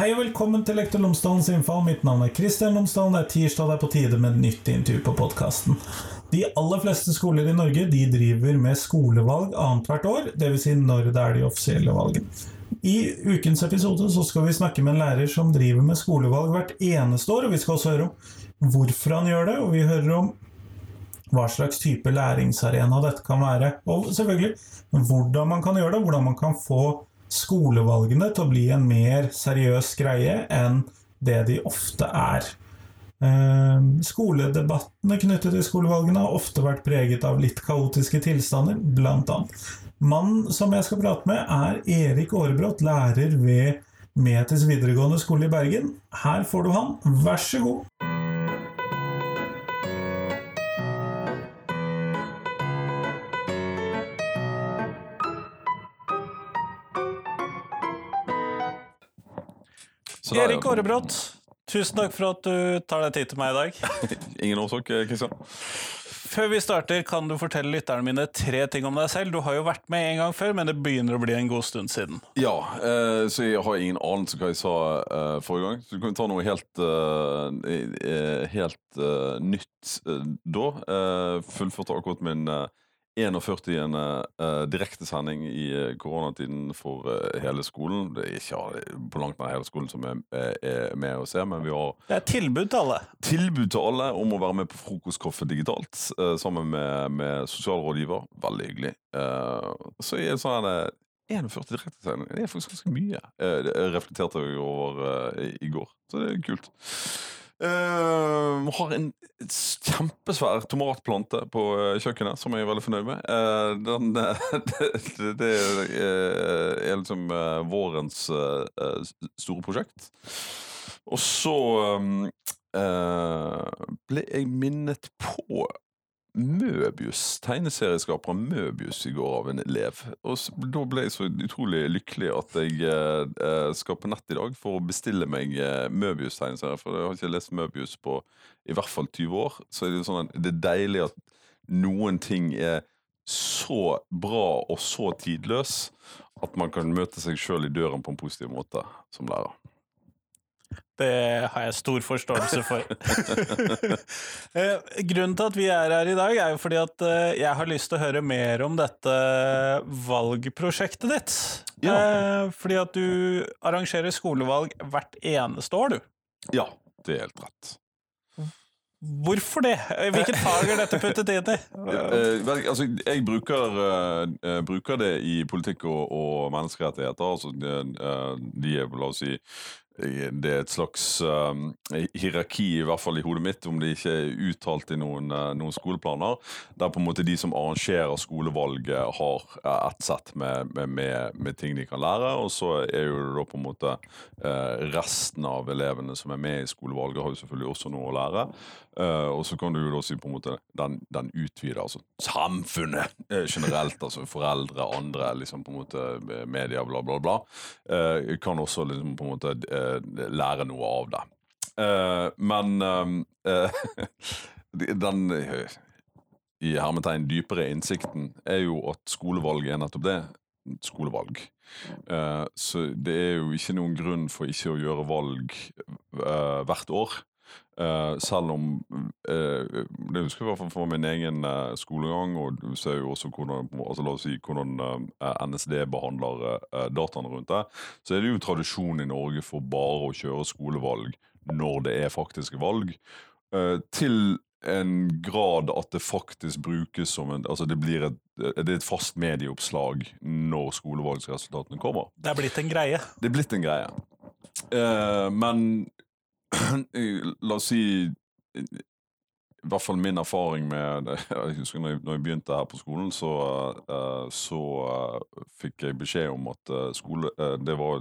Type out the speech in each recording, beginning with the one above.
Hei og velkommen til Lektor Lomsdalens innfall. Mitt navn er Kristian Lomsdalen. Det er tirsdag, det er på tide med et nytt intervju på podkasten. De aller fleste skoler i Norge de driver med skolevalg annethvert år, dvs. Si når det er de offisielle valgene. I ukens episode så skal vi snakke med en lærer som driver med skolevalg hvert eneste år, og vi skal også høre om hvorfor han gjør det, og vi hører om hva slags type læringsarena dette kan være, og selvfølgelig hvordan man kan gjøre det, hvordan man kan få skolevalgene til å bli en mer seriøs greie enn det de ofte er. Ehm, skoledebattene knyttet til skolevalgene har ofte vært preget av litt kaotiske tilstander, blant annet. Mannen som jeg skal prate med, er Erik Aarebrot, lærer ved Metis videregående skole i Bergen. Her får du han, vær så god! Erik Aarebrot, tusen takk for at du tar deg tid til meg i dag. Ingen årsak, Kristian. Før vi starter, kan du fortelle lytterne mine tre ting om deg selv? Du har jo vært med en gang før, men det begynner å bli en god stund siden. Ja, eh, så jeg har ingen anelse hva jeg sa eh, forrige gang. Så du kan ta noe helt, eh, helt eh, nytt eh, da. Eh, fullførte akkurat min 41. Uh, direktesending i uh, koronatiden for uh, hele skolen. Det er ikke på langt nær hele skolen som er, er, med å se, men vi har Det er tilbud til alle? Tilbud til alle om å være med på Frokostkaffe digitalt uh, sammen med, med, sosialrådgiver. Veldig hyggelig. så er det sånn 41 direktesendinger, det er faktisk ganske mye. det reflekterte jeg over i går, så det er kult. Uh, har en kjempesvær tomatplante på uh, kjøkkenet som jeg er veldig fornøyd med. Uh, den, det, det, er liksom vårens store prosjekt. Og så um, ble jeg minnet på Møbius, tegneserieskaperen Møbius i går av en elev. Og Da ble jeg så utrolig lykkelig at jeg eh, skal på nett i dag for å bestille meg eh, Møbius-tegneserier. For jeg har ikke lest Møbius på i hvert fall 20 år. Så er det, sånn det er deilig at noen ting er så bra og så tidløs at man kan møte seg sjøl i døren på en positiv måte som lærer. Det har jeg stor forståelse for. Eh, grunnen til at vi er her i dag, er jo fordi at eh, jeg har lyst til å høre mer om dette valgprosjektet ditt. Ja. Eh, fordi at du arrangerer skolevalg hvert eneste år, du. Ja, det er helt rett. Hvorfor det? Hvilket fag er dette puttet inn i? altså, jeg bruker, uh, bruker, det i politikk og, og menneskerettigheter. Altså, de, de er, la oss si, det er et slags um, hierarki, i hvert fall i hodet mitt, om det ikke er uttalt i noen, uh, noen skoleplaner, der på en måte de som arrangerer skolevalget, har uh, ett sett med, med, med, ting de kan lære, og så er jo det da på en måte uh, resten av elevene som er med i skolevalget, har jo selvfølgelig også noe å lære. og så kan du jo da si på en måte den, den utvider, altså samfunnet generelt, altså foreldre, andre, liksom på en måte media, bla, bla, bla, kan også liksom på en måte lære noe av det. Uh, men uh, den i hermetegn dypere innsikten er jo at skolevalg er nettopp det. Skolevalg. Så det er jo ikke noen grunn for ikke å gjøre valg hvert år. Uh, selv om uh, Det husker jeg i hvert fall fra min egen uh, skolegang, og du ser jo også hvordan, altså la oss si, hvordan NSD behandler dataene rundt det. Så er det jo tradisjon i Norge for bare å kjøre skolevalg når det er faktiske valg. til en grad at det faktisk brukes som en Altså det blir et, det er et fast medieoppslag når skolevalgsresultatene kommer. Det er blitt en greie? Det er blitt en greie. men La oss si i hvert fall min erfaring med. Jeg husker når jeg, begynte her på skolen, så, uh, så fikk jeg beskjed om at skole, det var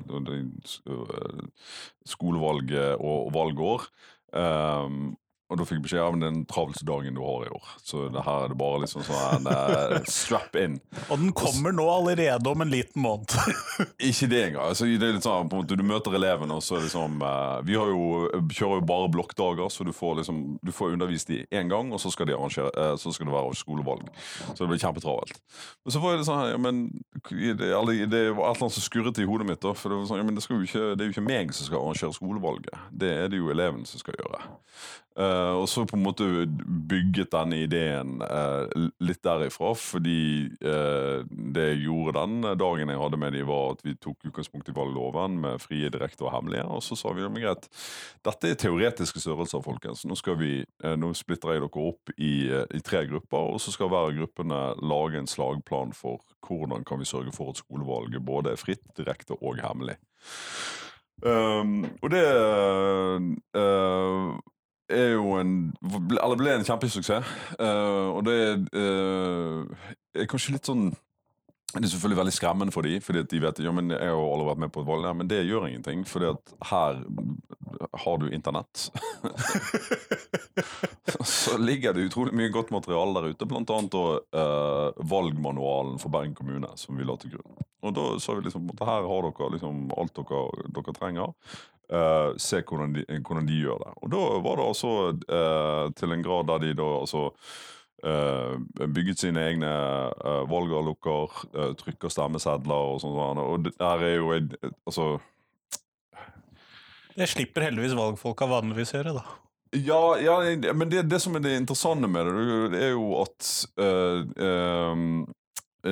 skolevalget og, og valgår. Um, og da fikk jeg beskjed om den travelste dagen du har i år. Så det her er det bare liksom sånn uh, strap in. Og den kommer nå allerede om en liten måned. Ikke det engang. Altså, det er litt sånn, på en måte, du møter elevene, og så det liksom uh, Vi har jo, kjører jo bare blokkdager, så du får, liksom, du får undervist de én gang, og så skal, arrangere, uh, så skal det være skolevalg. Så det blir kjempetravelt. Men så var det sånn ja, men det, det var et eller annet som skurret i hodet mitt. Da, for det, var sånn, ja, men det, skal jo ikke, det er jo ikke meg som skal arrangere skolevalget. Det er det jo elevene som skal gjøre. Uh, og så på en måte bygget denne ideen uh, litt derifra, fordi uh, det jeg gjorde den dagen jeg hadde med dem, var at vi tok utgangspunkt i valgloven med frie, direkte og hemmelige. Og så sa vi at greit, dette er teoretiske størrelser, folkens. Nå, vi, nå splitter jeg dere opp i, i, tre grupper, og så skal hver gruppene lage en slagplan for hvordan kan vi sørge for at skolevalget både er fritt, direkte og hemmelig. Um, og det uh, er jo en Eller ble en kjempesuksess. Uh, og det uh, er kanskje litt sånn det er selvfølgelig veldig skremmende for dem, fordi de vet ja, men jeg har aldri vært med på valg. Ja, men det gjør ingenting, fordi at her har du internett. så ligger det utrolig mye godt materiale der ute, blant annet uh, valgmanualen for Bergen kommune, som vi la til grunn. Og da sa vi liksom her har dere liksom alt dere, dere trenger. Uh, se hvordan de, hvordan de, gjør det. Og da var det altså uh, til en grad der de da altså bygget sine egne uh, valgavlukker, uh, trykker stemmesedler og sånn. Og det der er jo altså Det slipper heldigvis valgfolka vanligvis gjøre, da. Ja, ja men det, det, som er det interessante med det, det er jo at um,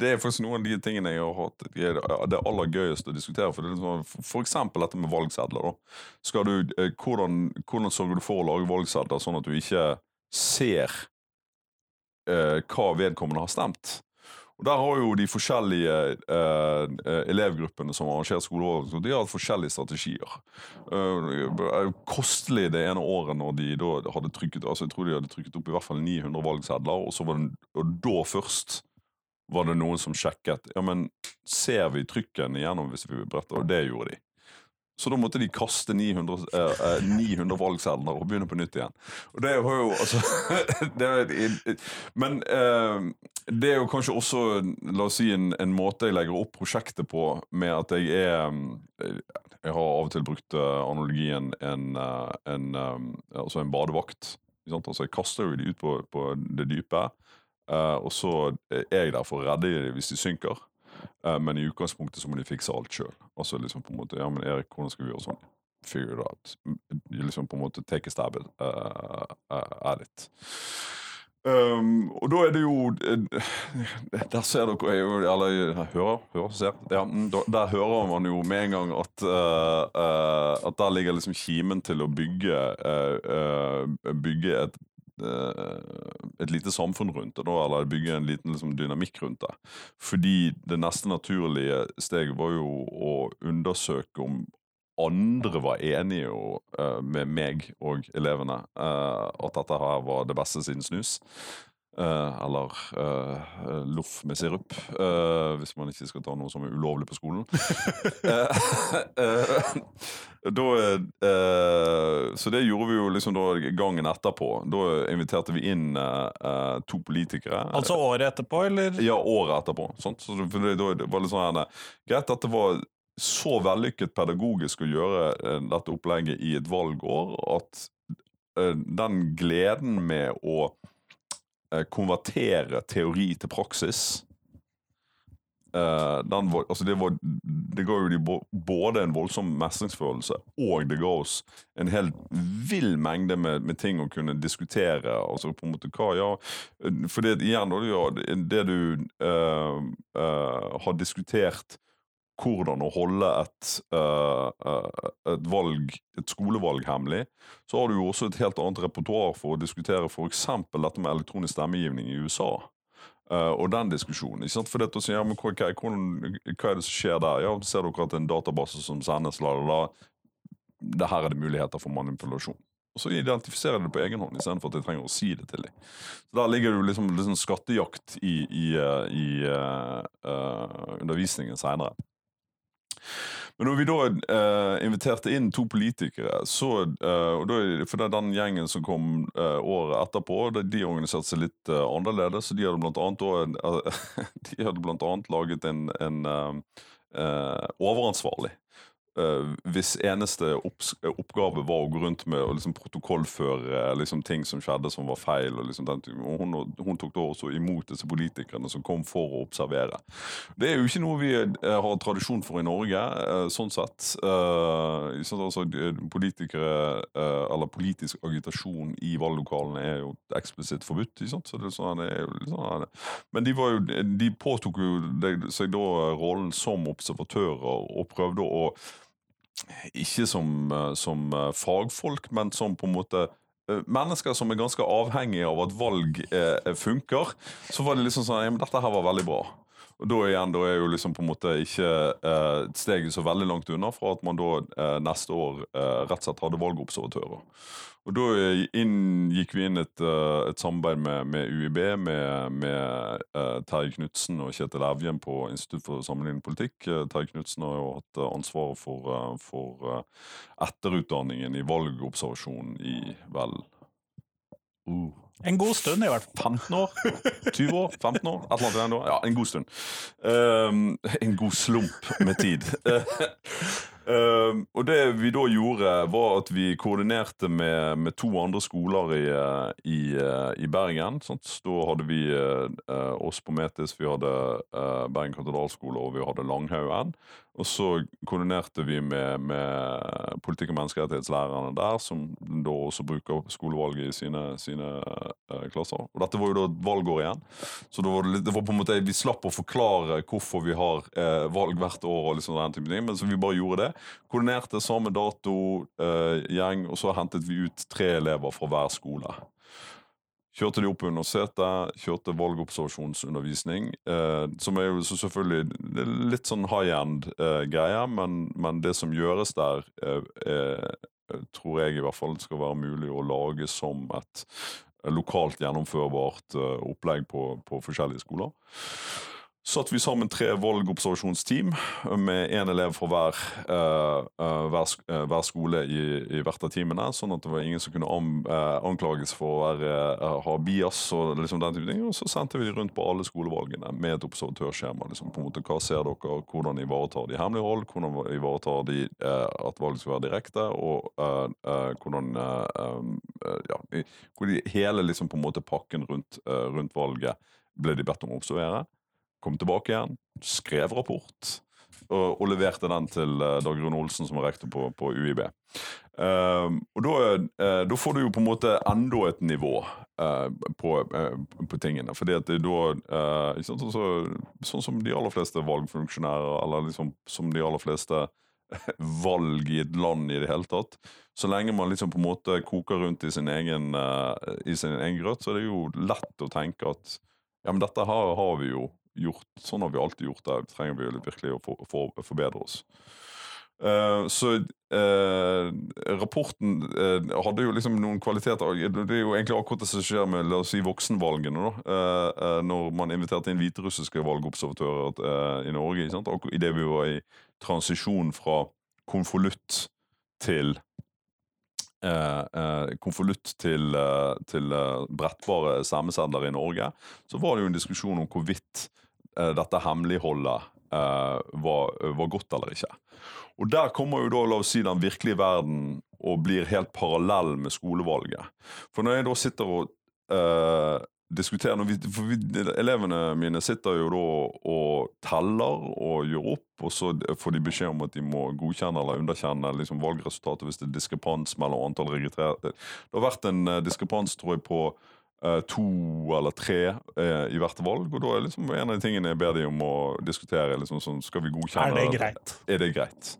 det er faktisk noen av de tingene jeg har hatt det er aller gøyest å diskutere. For, det sånn, for eksempel dette med valgsedler. Du, eh, hvordan, hvordan, sørger du for å lage valgsedler sånn at du ikke ser eh, hva vedkommende har stemt? Og Der har jo de forskjellige eh, eh elevgruppene som arrangerer skoleåret, de har hatt forskjellige strategier. Eh, kostelig det ene året når de da hadde trykket altså jeg tror de hadde trykket opp i hvert fall 900 valgsedler, og, så var det, og da først var det noen som sjekket ja, men ser vi trykken igjennom hvis vi bretter, og det gjorde de. Så da måtte de kaste 900, eh, 900 eh, valgsedler og begynne på nytt igjen. Og det var jo altså er, Men eh, det er jo kanskje også la oss si, en, en, måte jeg legger opp prosjektet på, med at jeg er eh, Jeg har av og til brukt uh, analogien en, en, altså en badevakt. Altså jeg kaster jo de ut på, på det dype, eh, og så er jeg der for å redde dem hvis de synker. Uh, men i utgangspunktet så må de fikse alt sjøl. Altså liksom på en måte, ja, men Erik, hvordan skal vi gjøre sånn? Figure it out. Liksom på en måte take a stab uh, uh, it. Um, og da er det jo Der ser dere Eller hører, hører ser. Ja, mm, der hører man jo med en gang at uh, uh, At der ligger liksom kimen til å bygge uh, Bygge et Eh, et lite samfunn rundt det, eller bygge en liten liksom, dynamikk rundt det. Fordi det neste naturlige steget var jo å undersøke om andre var enige uh, med meg og elevene uh, at dette her var det beste siden snus. Uh, eller uh, loff med sirup, uh, hvis man ikke skal ta noe som er ulovlig på skolen. da, så det gjorde vi jo liksom da gangen etterpå. Da inviterte vi inn to politikere. Altså året etterpå, eller? Ja, året etterpå. Sånt. Så det, det var litt sånn Greit at det var så vellykket pedagogisk å gjøre dette opplegget i et valgår at den gleden med å konvertere teori til praksis. Uh, var, altså det, var, det, ga jo de både en voldsom mestringsfølelse, og det oss en helt vill mengde med, med, ting å kunne diskutere. Altså på en måte hva, ja For det, igjen, det du uh, uh, har diskutert hvordan å holde et, uh, et, valg, et skolevalg hemmelig, så har du jo også et helt annet repertoar for å diskutere f.eks. dette med elektronisk stemmegivning i USA. Uh, og den diskusjonen. ikke sant? For det å si, ja, men hva, hva, hva, er det som skjer der? Ja, Ser dere at det er en database som sendes, la, la. Det her er det muligheter for manipulasjon. Og så identifiserer jeg det på egen hånd, istedenfor at jeg trenger å si det til dem. Så Der ligger det jo liksom, liksom skattejakt i, i, i uh, undervisningen seinere. Men når vi da uh, inviterte inn to politikere, så, uh, da, for det er den gjengen som kom uh, året etterpå, de, organiserte seg litt annerledes. De hadde blant annet, de hadde blant annet laget en, en overansvarlig. Eh, hvis eneste opps oppgave var å gå rundt med og liksom protokollføre liksom, ting som skjedde som var feil. Og liksom og hun, hun tok da også imot disse politikerne som kom for å observere. Det er jo ikke noe vi eh, har tradisjon for i Norge, uh, sånn sett. Uh, sånn, altså, politikere, eh, eller politisk agitasjon i valglokalene er jo eksplisitt forbudt. Så det sånn, det sånn, men de, var jo, de påtok jo seg da rollen som observatører og prøvde å ikke som, eh, som eh, fagfolk, men som på en måte eh, Mennesker som er ganske avhengige av at valg eh, funker. Så var det liksom sånn ja, men dette her var veldig bra. Og da igjen, da er jo liksom på en måte ikke eh, steget så veldig langt unna fra at man da eh, neste år eh, rett og slett hadde valgobservatører. Og da eh, inn, gikk vi inn et, eh, et samarbeid med, med UiB, med, med uh, Terje Knutsen og Kjetil Evjen på Institutt for sammenlignende politikk. Terje Knutsen har jo hatt ansvaret for, for etterutdanningen i valgobservasjon i vel uh, En god stund, i hvert fall. 15 år? 20 år? 15 år? Et eller annet. Ja, en god stund. Um, en god slump med tid. Ehm, og det vi da gjorde, var at vi koordinerte med, med to andre skoler i, eh, i, eh, i Bergen. Sant? Da hadde vi eh, oss på Metis, vi hadde uh, Bergen katedralskole og vi hadde Langhaugen. Og så koordinerte vi med, med politikk- og menneskerettighetslærerne der, som da også bruker skolevalget i sine, sine uh, klasser. Og dette var jo da valgår igjen. Så var det, litt, det var på en måte, vi slapp å forklare hvorfor vi har uh, valg hvert år, og liksom den type ting, men så vi bare gjorde det. Koordinerte samme dato, eh, og så hentet vi ut tre elever fra hver skole. Kjørte de opp på universitetet, kjørte valgobservasjonsundervisning. Eh, som er jo selvfølgelig litt sånn high end-greie, men, men det som gjøres der, eh, eh, tror jeg i hvert fall skal være mulig å lage som et eh, lokalt gjennomførbart eh, opplegg på, på forskjellige skoler. Satt vi sammen tre valgobservasjonsteam med én elev fra hver, eh, eh, hver, eh, hver skole i, i hvert av teamene, sånn at det var ingen som kunne an, anklages for å være, ha bias og liksom den type ting. Og så sendte vi de rundt på alle skolevalgene med et observatørskjema. Liksom, på en måte, hva ser dere, hvordan ivaretar de hemmelighold, hvordan ivaretar de at valget skal være direkte, og hvordan ja, Hele liksom, på en måte pakken rundt, rundt valget ble de bedt om å observere kom tilbake igjen, skrev rapport og, og leverte den til uh, Dag Rune Olsen, som er rektor på, på UiB. Ehm, og da, eh, da får du jo på en måte enda et nivå uh, på, uh, på tingene. Fordi at det da uh, sant, så, sånn som de aller fleste valgfunksjonærer, eller liksom som de aller fleste valg i et land i det hele tatt. Så lenge man liksom på en måte koker rundt i sin egen, eh, i sin egen grøt, så er det jo lett å tenke at ja, men dette her har vi jo gjort. Sånn har vi alltid gjort det. trenger vi virkelig å for, for, forbedre oss. Eh, så eh, rapporten eh, hadde jo liksom noen kvaliteter Det er jo egentlig akkurat det som skjer med la oss si, voksenvalgene. da Når man inviterte inn hviterussiske valgobservatører i Norge. Ikke sant? Og Idet vi var i transisjon fra konvolutt til eh, konvolutt til, til brettbare stemmesedler i Norge, så var det jo en diskusjon om hvorvidt dette hemmeligholdet eh, var, var godt eller ikke. Og der kommer jo da, la oss si, den virkelige verden og blir helt parallell med skolevalget. For når jeg da sitter og eh, diskuterer vi, for vi, Elevene mine sitter jo da og teller og gjør opp, og så får de beskjed om at de må godkjenne eller underkjenne liksom, valgresultatet hvis det er diskrepans mellom antall registrerte. Det har vært en eh, diskrepans, tror jeg, på eh, to eller tre eh, i hvert valg. Og da er liksom en av de tingene jeg ber de om å diskutere. Liksom, sånn, skal vi godkjenne Er det greit? Er det greit?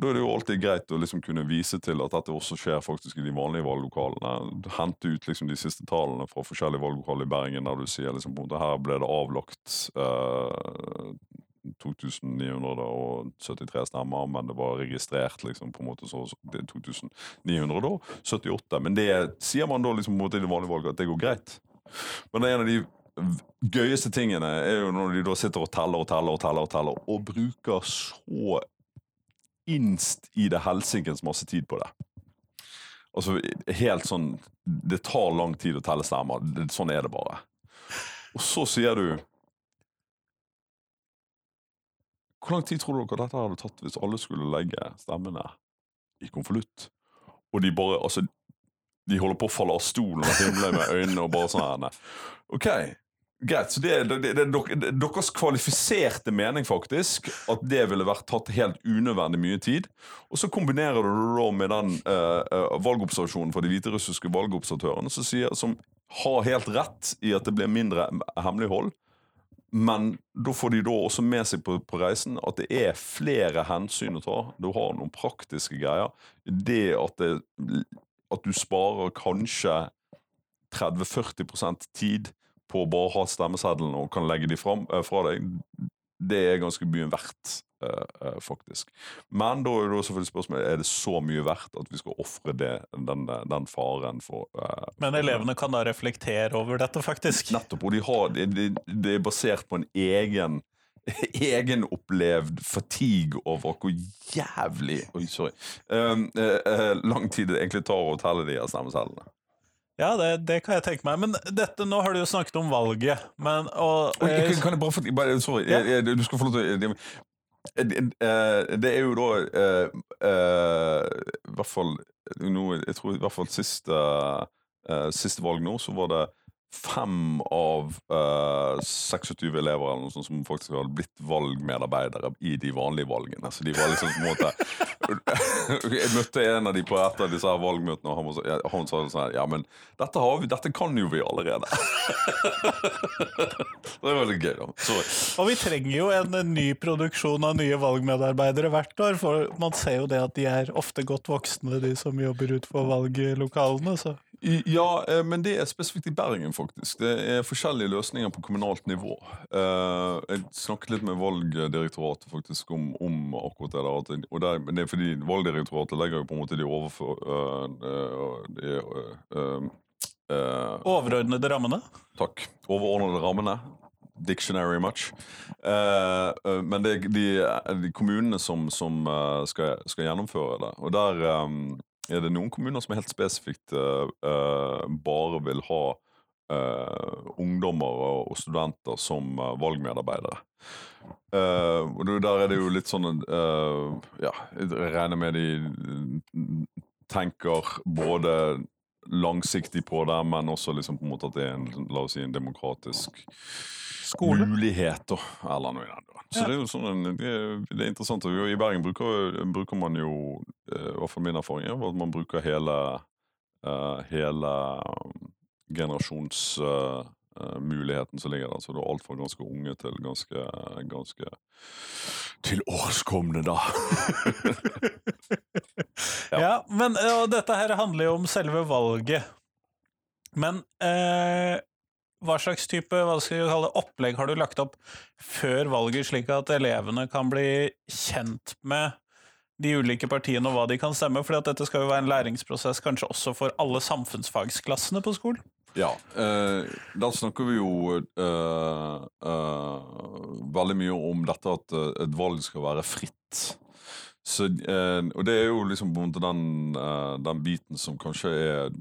Da er det jo alltid greit å liksom kunne vise til at dette også skjer faktisk i de vanlige valglokalene. Hente ut liksom de siste tallene fra forskjellige valglokaler i Bergen der du sier liksom her ble det avlagt eh, 2973 stemmer, men det var registrert liksom på en måte så, så det er 2978. Men det sier man da liksom på en måte i det vanlige valget at det går greit. Men det er en av de gøyeste tingene er jo når de da sitter og teller og teller og teller og teller, og bruker så innst i det helsikens masse tid på det. Altså helt sånn Det tar lang tid å telle stemmer. Sånn er det bare. Og så sier du Hvor lang tid tror dere dette hadde tatt hvis alle skulle legge stemmene i konvolutt? Og de bare Altså, de holder på å falle av stolen og himle med øynene og bare sånn her. OK, greit. Så det er, det, det er deres kvalifiserte mening, faktisk, at det ville vært tatt helt unødvendig mye tid. Og så kombinerer du det med den eh, valgobservasjonen fra de hviterussiske valgobservatørene som, sier, som har helt rett i at det blir mindre hemmelighold. Men da får de da også med seg på, på reisen at det er flere hensyn å ta. Du har noen praktiske greier. Det at, det, at du sparer kanskje 30-40% tid på å bare ha stemmesedlene og kan legge de fram, eh, fra deg, det er ganske mye verdt, faktisk. Men da er det selvfølgelig spørsmålet er det så mye verdt at vi skal ofre den, den faren for eh, Men elevene kan da reflektere over dette, faktisk. Nettopp. Og de har, det, de er basert på en egen egenopplevd fatigue over hvor jævlig Oi, sorry. Um, uh, uh, lang tid det egentlig tar å telle de stemmecellene. Ja, det, det kan jeg tenke meg. Men dette, nå har du jo snakket om valget. Men, og, Oi, eh, kan, kan jeg bare få Sorry, Ja. jeg, jeg, du skal få lov til å det, eh, er jo da eh, eh, I hvert fall nå, Jeg tror i hvert fall siste, eh, siste valg nå, så var det fem av uh, 26 elever eller noe sånt som faktisk hadde blitt valgmedarbeidere i de vanlige valgene. Så de var liksom på en måte Jeg møtte en av de på et av disse valgmøtene, og han, sa sånn her Ja, men dette, vi, dette kan jo vi allerede. det var litt gøy, da. Sorry. Og vi trenger jo en, ny produksjon av nye valgmedarbeidere hvert år, for man ser jo det at de er ofte godt voksne, de som jobber utenfor valglokalene. Så. Ja, eh, men det er spesifikt i Bergen, faktisk. Det er forskjellige løsninger på kommunalt nivå. Eh, Jeg snakket litt med Valgdirektoratet faktisk om, om akkurat det. der, Og det er, det er fordi Valgdirektoratet legger jo på en måte de overfor... øh, de, Overordnede rammene. Takk. Overordnede rammene. Dictionary much. Uh, eh, men det er de, de kommunene som, som eh, skal, skal gjennomføre det. Og der eh, er det noen kommuner som helt spesifikt eh, eh, bare vil ha Uh, ungdommer og, studenter som uh, valgmedarbeidere. Uh, og der er det jo litt sånn Ja, jeg regner med de eh, tenker både langsiktig på det, men også liksom på en måte at det er en, la oss si, en demokratisk Skole. mulighet, da, eller noe duren. Så Ja. det er jo sånn, det, er- det er interessant. I Bergen bruker, bruker man jo, eh, i hvert fall min erfaring, er at man bruker hele, eh, hele um, generasjonsmuligheten som ligger der. Så det er alt fra ganske unge til ganske, ganske tilårskomne, da. Ja. men og dette her handler jo om selve valget. Men eh, hva slags type hva skal vi kalle opplegg har du lagt opp før valget, slik at elevene kan bli kjent med de ulike partiene og hva de kan stemme? For dette skal jo være en læringsprosess kanskje også for alle samfunnsfagsklassene på skolen? Ja, eh, da snakker vi jo eh, eh, veldig mye om dette at eh, et valg skal være fritt. Så, eh, og det er jo liksom den, eh, den biten som kanskje er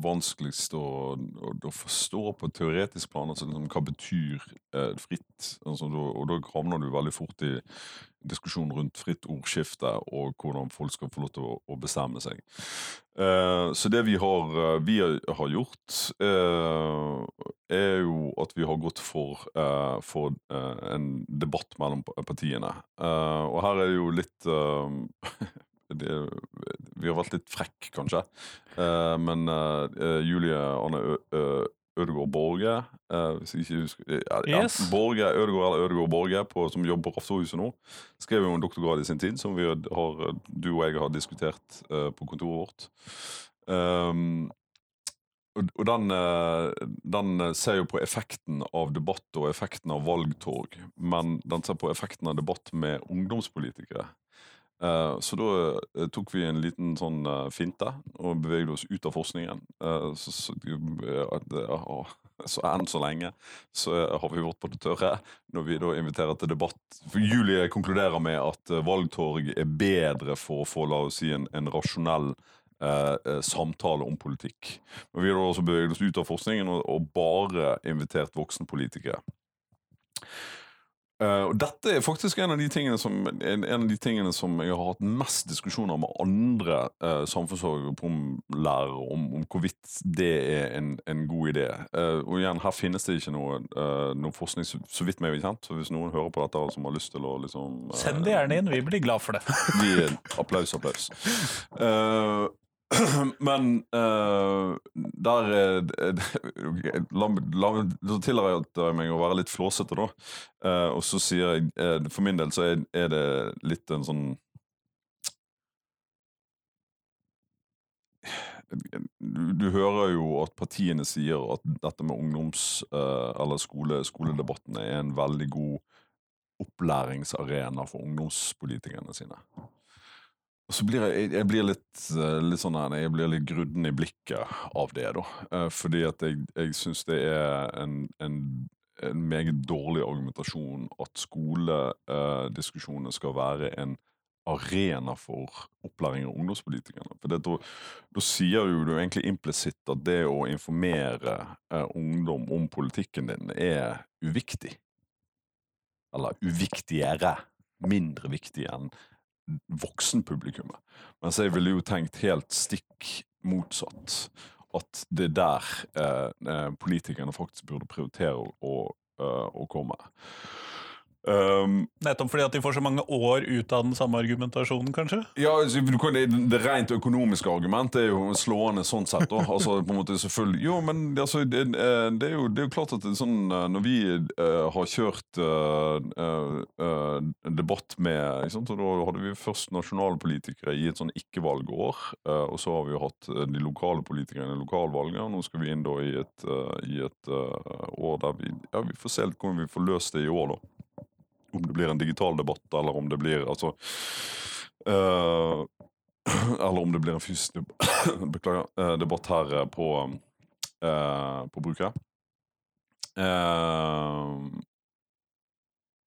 vanskeligst å, å, å forstå på et teoretisk plan. Altså liksom, hva betyr fritt? Altså, og, og da havner du veldig fort i diskusjon rundt fritt ordskifte og hvordan folk skal få lov til å, å bestemme seg. Eh, så det vi har, eh, vi har, gjort, eh, er jo at vi har gått for, eh, for eh, en debatt mellom partiene. Og her er det jo litt det, Vi har vært litt frekk, kanskje. Men Julie Anne Ødegaard Borge eh, hvis jeg ikke husker, ja, ja, Borge, Ødegaard eller Ødegaard Borge, på, som jobber på Raftohuset nå, skrev jo en doktorgrad i sin tid, som vi har, du og jeg har diskutert eh, på kontoret vårt. Um, og og den, eh, den ser jo på effekten av debatt og effekten av valgtorg, men den ser på effekten av debatt med ungdomspolitikere. Eh, så da eh, tok vi en liten sånn eh, finte og beveget oss ut av forskningen. Så, så, så enn så lenge så har vi vært på det tørre når vi da inviterer til debatt. For Julie konkluderer med at valgtorg er bedre for å få la oss si, en, en rasjonell eh, samtale om politikk. Men vi har også beveget oss ut av forskningen og, og bare invitert voksenpolitikere. Eh, og dette er faktisk en av, de som, en, en av de tingene som jeg har hatt mest diskusjoner med andre uh, samfunnsfagpromlærere om, om hvorvidt det er en, en god idé. Uh, og igjen, her finnes det ikke noe, uh, noe forskning så, så vidt meg bekjent, så hvis noen hører på dette som har lyst til å liksom Send det gjerne inn, vi blir glad for det. Gi applaus, applaus. Men uh, der La meg tillate meg å være litt flåsete, da. Uh, og så sier jeg uh, For min del så er, er, det litt en sånn du, hører jo at partiene sier at dette med ungdoms- eller skole, skoledebattene er en veldig god opplæringsarena for ungdomspolitikerne sine. Og så blir jeg, jeg blir litt, eh, litt, sånn jeg blir litt grudden i blikket av det, da. Eh, fordi at jeg, jeg syns det er en, en, en, meget dårlig argumentasjon at skolediskusjonene skal være en arena for opplæring av ungdomspolitikerne. For det, da, da, sier du, du egentlig implisitt at det å informere eh, ungdom om politikken din er uviktig. Eller uviktigere. Mindre viktig enn voksenpublikummet. Mens jeg ville jo tenkt helt stikk motsatt. At det er der eh, eh politikerne faktisk burde prioritere å, å, å komme. Um, Nettopp fordi at de får så mange år ut av den samme argumentasjonen, kanskje? Ja, altså, Det rent økonomiske argumentet er jo slående sånn sett. Da. Altså, på en måte selvfølgelig Jo, men altså, det, eh, det, er jo, det, er jo, klart at sånn, eh, når vi uh, har kjørt uh, uh, debatt med sant, Da hadde vi først nasjonalpolitikere i et sånn ikke-valgår, og så har vi jo hatt de lokale politikerne i lokalvalget. Nå skal vi inn da i et, i et år der vi Ja, vi får se litt hvordan vi får løst det i år, da om det blir en digital debatt, eller om det blir altså uh, Eller om det blir en fysisk beklager, uh, debatt her uh, på, på bruket.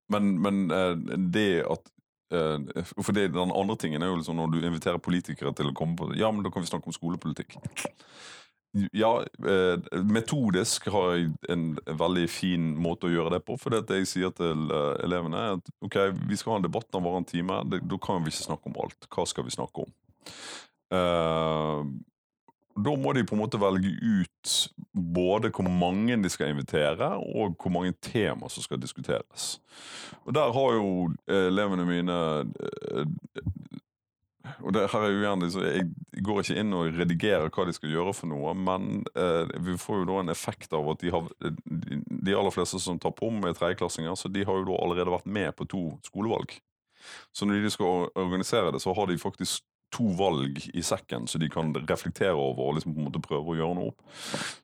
men, men det at For det, den andre tingen er jo liksom når du inviterer politikere til å komme på Ja, men da kan vi snakke om skolepolitikk. Ja, eh, metodisk har jeg en veldig fin måte å gjøre det på. For det jeg sier til eh, elevene, er at ok, vi skal ha en debatt om en time. Da kan vi ikke snakke om alt. Hva skal vi snakke om? Uh, da må de på en måte velge ut både hvor mange de skal invitere, og hvor mange tema som skal diskuteres. Og Der har jo elevene mine og det her er jo gjerne, Jeg går ikke inn og redigerer hva de skal gjøre for noe, men eh, vi får jo da en effekt av at de, har, de aller fleste som tar på med tredjeklassinger, så de har jo da allerede vært med på to skolevalg. Så når de skal organisere det, så har de faktisk to valg i sekken så de kan reflektere over og liksom på en måte prøve å gjøre noe opp.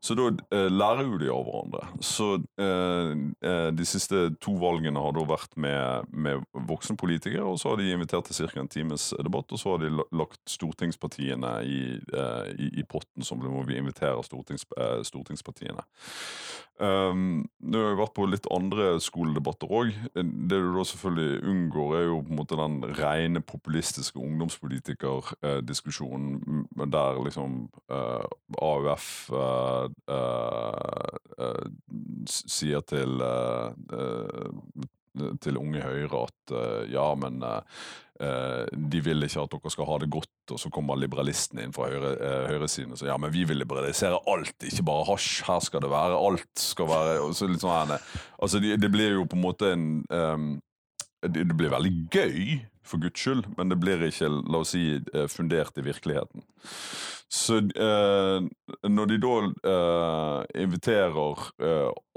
Så da eh, lærer jo de av hverandre. Så eh, eh de siste to valgene har da vært med, med voksenpolitikere, og så har de invitert til ca. en times debatt, og så har de lagt stortingspartiene i, eh, i, i potten, som hvor vi inviterer stortings, eh, stortingspartiene. Um, nå har jeg vært på litt andre skoledebatter òg. Det du da selvfølgelig unngår, er jo på en måte den rene populistiske ungdomspolitikerdiskusjonen der liksom eh, AUF uh, uh, sier til til Unge Høyre at ja, men Eh, de vil ikke at dere skal ha det godt, og så kommer liberalistene inn fra høyre, høyresiden og sier ja, men vi vil liberalisere alt, ikke bare hasj. Her skal det være alt. skal være, og så litt sånn altså det, de blir jo på en måte en um, det, blir veldig gøy, for guds skyld, men det blir ikke la oss si, eh, fundert i virkeligheten. Så eh, når de da eh, inviterer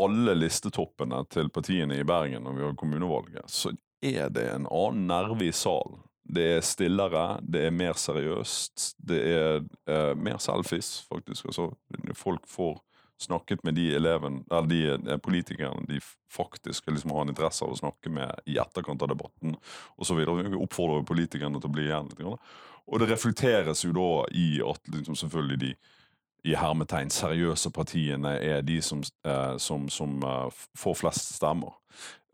alle listetoppene til partiene i Bergen når vi har kommunevalget, så er det en annen nerve i salen. Det er stillere, det er mer seriøst, det er eh, mer selfies, faktisk. Altså, folk får snakket med de eleven, eller de eh, politikerne de faktisk liksom har en interesse av å snakke med i etterkant av debatten osv. Vi oppfordrer politikerne til å bli igjen litt. Og det reflekteres jo da i at liksom, selvfølgelig de i hermetegn seriøse partiene er de som, eh, som, som eh, får flest stemmer.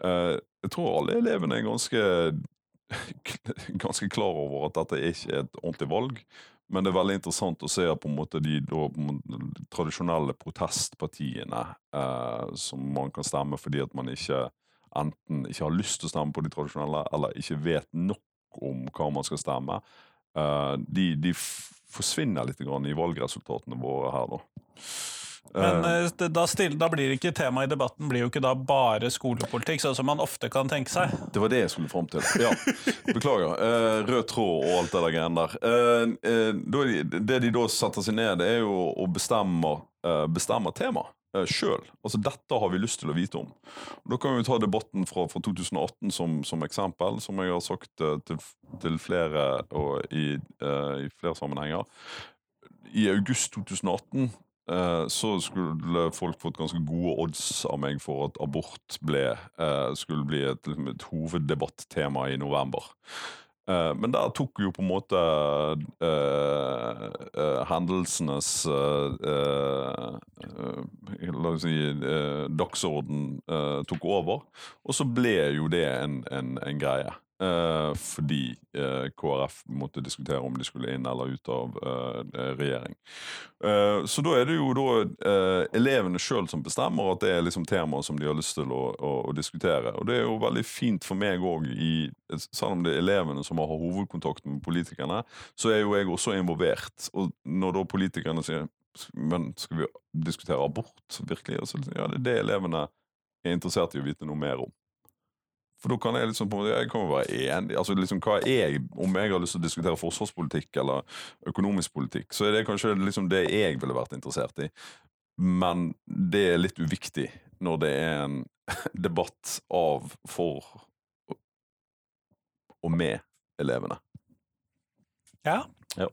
Eh, jeg tror alle elevene er ganske, ganske klar over at dette ikke er et ordentlig valg. Men det er veldig interessant å se på en måte de da, tradisjonelle protestpartiene eh, som man kan stemme fordi at man ikke enten ikke har lyst til å stemme på de tradisjonelle, eller ikke vet nok om hva man skal stemme, eh, de, de forsvinner litt i valgresultatene våre her, da. Men uh, da, still, da blir ikke temaet i debatten blir jo ikke da bare skolepolitikk, sånn som man ofte kan tenke seg. Det var det jeg skulle fram til. Ja, Beklager. Uh, rød tråd og alt det der greiene der. Uh, det de da setter seg ned, det er jo å bestemme, bestemme tema Selv sjøl. Altså, dette har vi lyst til å vite om. Og da kan vi ta debatten fra, fra 2018 som, som eksempel, som jeg har sagt til, til flere og i, i flere sammenhenger. I august 2018 eh, så skulle folk fått ganske gode odds av meg for at abort ble, eh, skulle bli et, liksom et hoveddebattema i november. Eh, men der tok jo på en måte eh, eh, hendelsenes eh, eh, La oss si eh, dagsorden eh, tok over, og så ble jo det en, en, en greie. Eh, fordi eh, KrF måtte diskutere om de skulle inn eller ut av eh, regjering. Eh, så da er det jo da eh, elevene sjøl som bestemmer at det er liksom temaer som de har lyst til å, å, å diskutere. Og det er jo veldig fint for meg òg, selv om det er elevene som har hovedkontakten med politikerne, så er jo jeg også involvert. Og når da politikerne sier men skal vi diskutere abort virkelig? Og så, ja, det er det elevene er interessert i å vite noe mer om. For da kan jeg liksom på en måte, jeg kan være enig altså liksom hva jeg, Om jeg har lyst til å diskutere forsvarspolitikk eller økonomisk politikk, så er det kanskje liksom det jeg ville vært interessert i. Men det er litt uviktig når det er en debatt av, for og med elevene. Ja. Ja.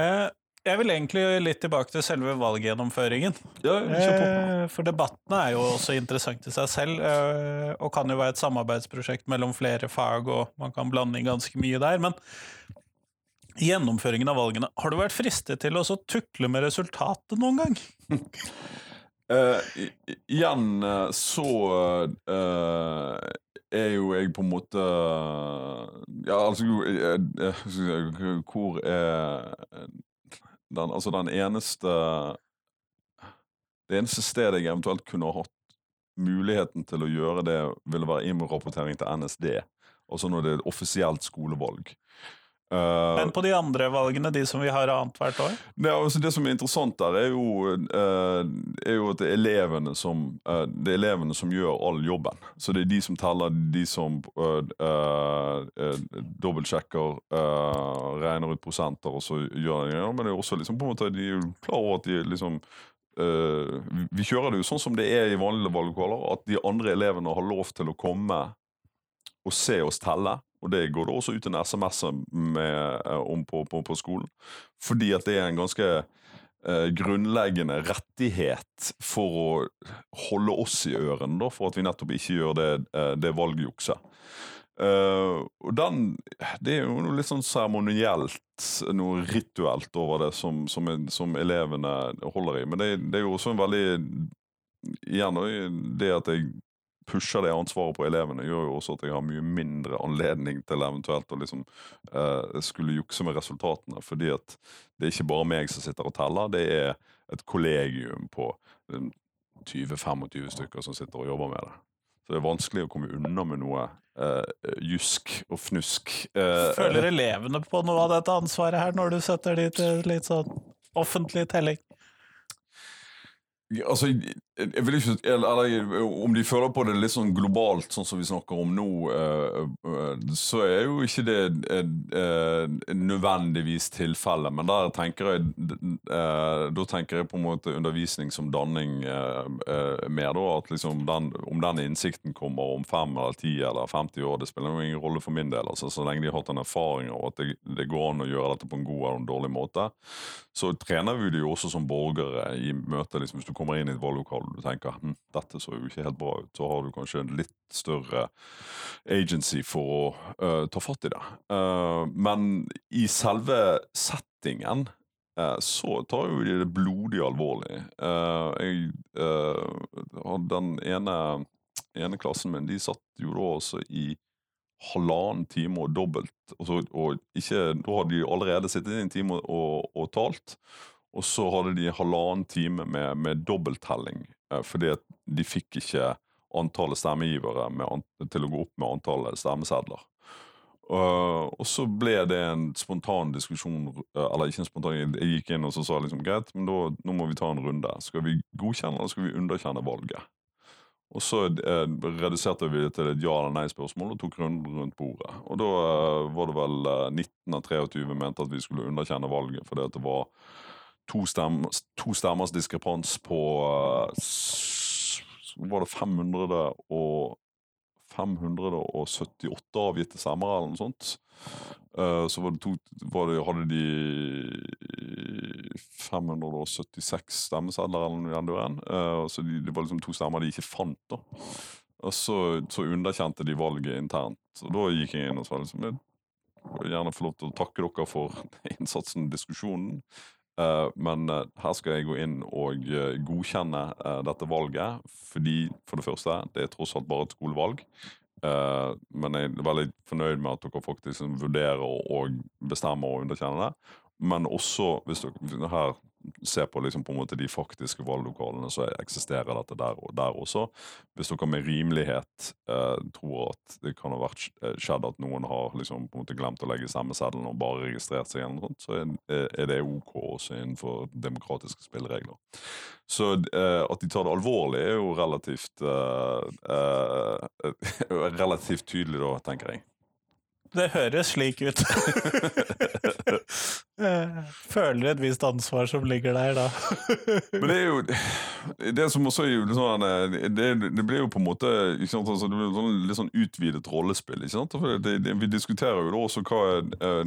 Eh, jeg vil egentlig litt tilbake til selve valggjennomføringen. Ja. Eh, For debattene er jo også interessant i seg selv, eh, og kan jo være et samarbeidsprosjekt mellom flere fag, og man kan blande inn ganske mye der. Men gjennomføringen av valgene, har du vært fristet til å tukle med resultatet noen gang? Eh, igjen eh, så er jo jeg på en måte Ja, altså Hvor er den, altså den eneste Det eneste stedet jeg eventuelt kunne ha hatt muligheten til å gjøre det, ville være innrapportering til NSD. Altså når det er offisielt skolevalg. Eh, Men på de andre valgene, de som vi har annethvert år? det, altså det som er interessant der, er jo, uh, er jo at det er, elevene som, uh, det er elevene som gjør all jobben. Så det er de som teller, de som uh, dobbeltsjekker, regner ut prosenter, og så gjør de ja, Men det er også liksom på en måte, de er klar over at de liksom Vi kjører det jo sånn som det er i vanlige valglokaler, at de andre elevene har lov til å komme og se oss telle. Og det går det også ut en SMS med, eh, om på, på, på skolen. Fordi at det er en ganske eh, grunnleggende rettighet for å holde oss i ørene, da, for at vi nettopp ikke gjør det, eh, det valgjukset. Uh, og den Det er jo noe litt sånn seremonielt, noe rituelt over det, som, som, som elevene holder i. Men det, det er jo også en veldig Igjen det at jeg pusher det ansvaret på elevene, gjør jo også at jeg har mye mindre anledning til eventuelt å liksom eh, skulle jukse med resultatene. Fordi at det er ikke bare meg som sitter og teller, det er et kollegium på eh, 20-25 stykker som sitter og jobber med det. Så det er vanskelig å komme unna med noe eh, jusk og fnusk. Eh, Føler elevene på noe av dette ansvaret her, når du setter de til litt sånn offentlig telling? Altså, jeg, vil ikke eller, eller om de føler på det litt sånn globalt, sånn som vi snakker om nå, eh, eh, så er jo ikke det eh, eh, nødvendigvis tilfellet. Men der tenker jeg eh, Da tenker jeg på en måte undervisning som danning eh, eh, mer, da. At liksom den, om den innsikten kommer om fem eller ti eller 50 år, det spiller ingen rolle for min del. Altså, så lenge de har hatt en erfaring av at det, det går an å gjøre dette på en god eller en dårlig måte, så trener vi det jo også som borgere i møte. Liksom, hvis du kommer inn i et valglokale og du tenker hm, dette så jo ikke helt bra ut, så har du kanskje en litt større agency for å uh, ta fatt i det. Uh, men i selve settingen eh, så tar jo de det blodig alvorlig. Jeg Den ene, ene klassen min, de satt jo da også i halvannen time og dobbelt. Og, så, og ikke, da hadde de allerede sittet i en time og, og, og talt. Og så hadde de halvannen time med, med dobbelttelling, fordi at de fikk ikke antallet stemmegivere med, til å gå opp med antallet stemmesedler. Uh, og så ble det en spontan diskusjon uh, Eller ikke en spontan, jeg gikk inn og så sa liksom greit, men da, nå må vi ta en runde. Skal vi godkjenne eller skal vi underkjenne valget? Og så uh, reduserte vi det til et ja- eller nei-spørsmål og tok runden rundt bordet. Og da uh, var det vel uh, 19 av 23 mente at vi skulle underkjenne valget fordi at det var to, stem, to stemmers diskrepans på uh, Var det 500 og 578 avgitte stemmer, eller noe sånt. Eh, så var det to, var det, hadde de 576 stemmesedler eller noe duren. Eh, så de, det var liksom to stemmer de ikke fant. da. Og så, så underkjente de valget internt. Og da gikk jeg inn og sa liksom jeg vil gjerne få lov til å takke dere for innsatsen i diskusjonen. Eh, men eh, her skal jeg gå inn og eh, godkjenne dette valget, fordi for det første, det er tross alt bare et skolevalg. Men jeg er veldig fornøyd med at dere faktisk vurderer og bestemmer å underkjenne det. Men også, hvis dere her ser på liksom på de faktiske valglokalene, så eksisterer dette der der også. Hvis dere med rimelighet eh, tror at det kan ha vært eh, skjedd at noen har liksom glemt å legge stemmeseddelen og bare registrert seg, igjen, så er, er det ok også innenfor demokratiske spilleregler. Så eh, at de tar det alvorlig, er jo relativt eh, eh, relativt tydelig, da, tenker jeg. Det høres slik ut. Føler et visst ansvar som ligger der, da. Men det er jo Det som også er jo sånn eh, det, det blir jo på en måte ikke sant, altså, det blir sånn, litt sånn utvidet rollespill. ikke sant? For det, det, vi diskuterer jo da også hva er eh,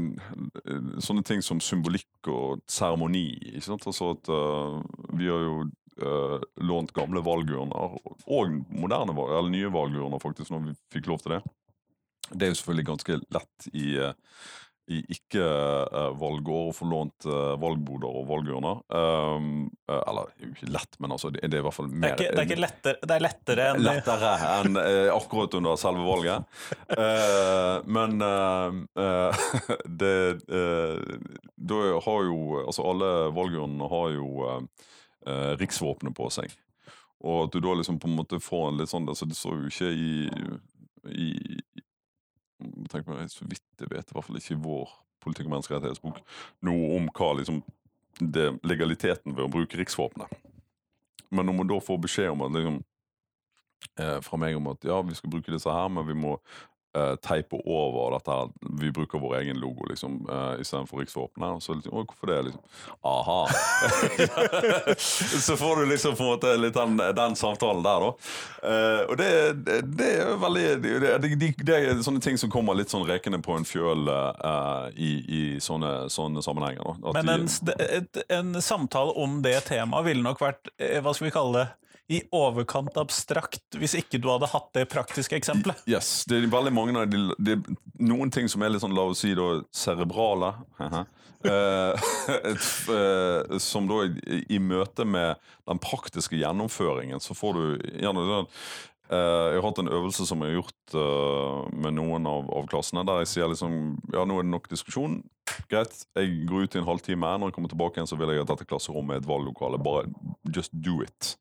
sånne ting som symbolikk og seremoni. ikke sant? Altså at uh, Vi har jo Uh, lånt gamle valgurner, og moderne, eller nye valgurner, faktisk, når vi fikk lov til det. Det er jo selvfølgelig ganske lett i eh, i ikke-valgår å få lånt eh, valgboder og valgurner. Um, eh, eller ikke lett, men altså, det, det er i hvert fall Det mer er, ikke, det er, ikke lettere, det er lettere enn lettere enn eh, akkurat under selve valget. uh, men eh, eh, det uh, Da har jo Altså, alle valgurnene har jo eh, eh, riksvåpenet på seg. Og at du da liksom på en måte får en litt sånn altså Det står jo ikke i, i tenk meg, Så vidt jeg vet, i hvert fall ikke i vår politikk- og menneskerettighetsbok, noe om hva liksom det, legaliteten ved å bruke riksvåpenet. Men når man da får beskjed om at liksom, eh, fra meg om at ja, vi skal bruke disse her, men vi må eh, teipe over dette her. Vi bruker vår egen logo liksom, uh, istedenfor riksvåpenet. Og så liksom, å, hvorfor det? liksom, Aha. så får du liksom på en måte litt den, den samtalen der, da. Uh, og det, det, det er veldig det, det, det, er sånne ting som kommer litt sånn rekende på en fjøl uh, i, i sånne, sånne sammenhenger. Da. At Men en, de, en samtale om det temaet ville nok vært eh, hva skal vi kalle det, i overkant abstrakt hvis ikke du hadde hatt det praktiske eksempelet. Yes, det er veldig mange av de, er Noen ting som er litt sånn, la oss si da, cerebrale eh, eh, Som da i, møte med den praktiske gjennomføringen Så får du gjerne den eh, Jeg har hatt en øvelse som jeg har gjort med noen av, av klassene Der jeg sier liksom Ja, nå er det nok diskusjon Greit, jeg går ut i en halvtime Når jeg kommer tilbake igjen så vil jeg at dette klasserommet er et valglokale Bare just do it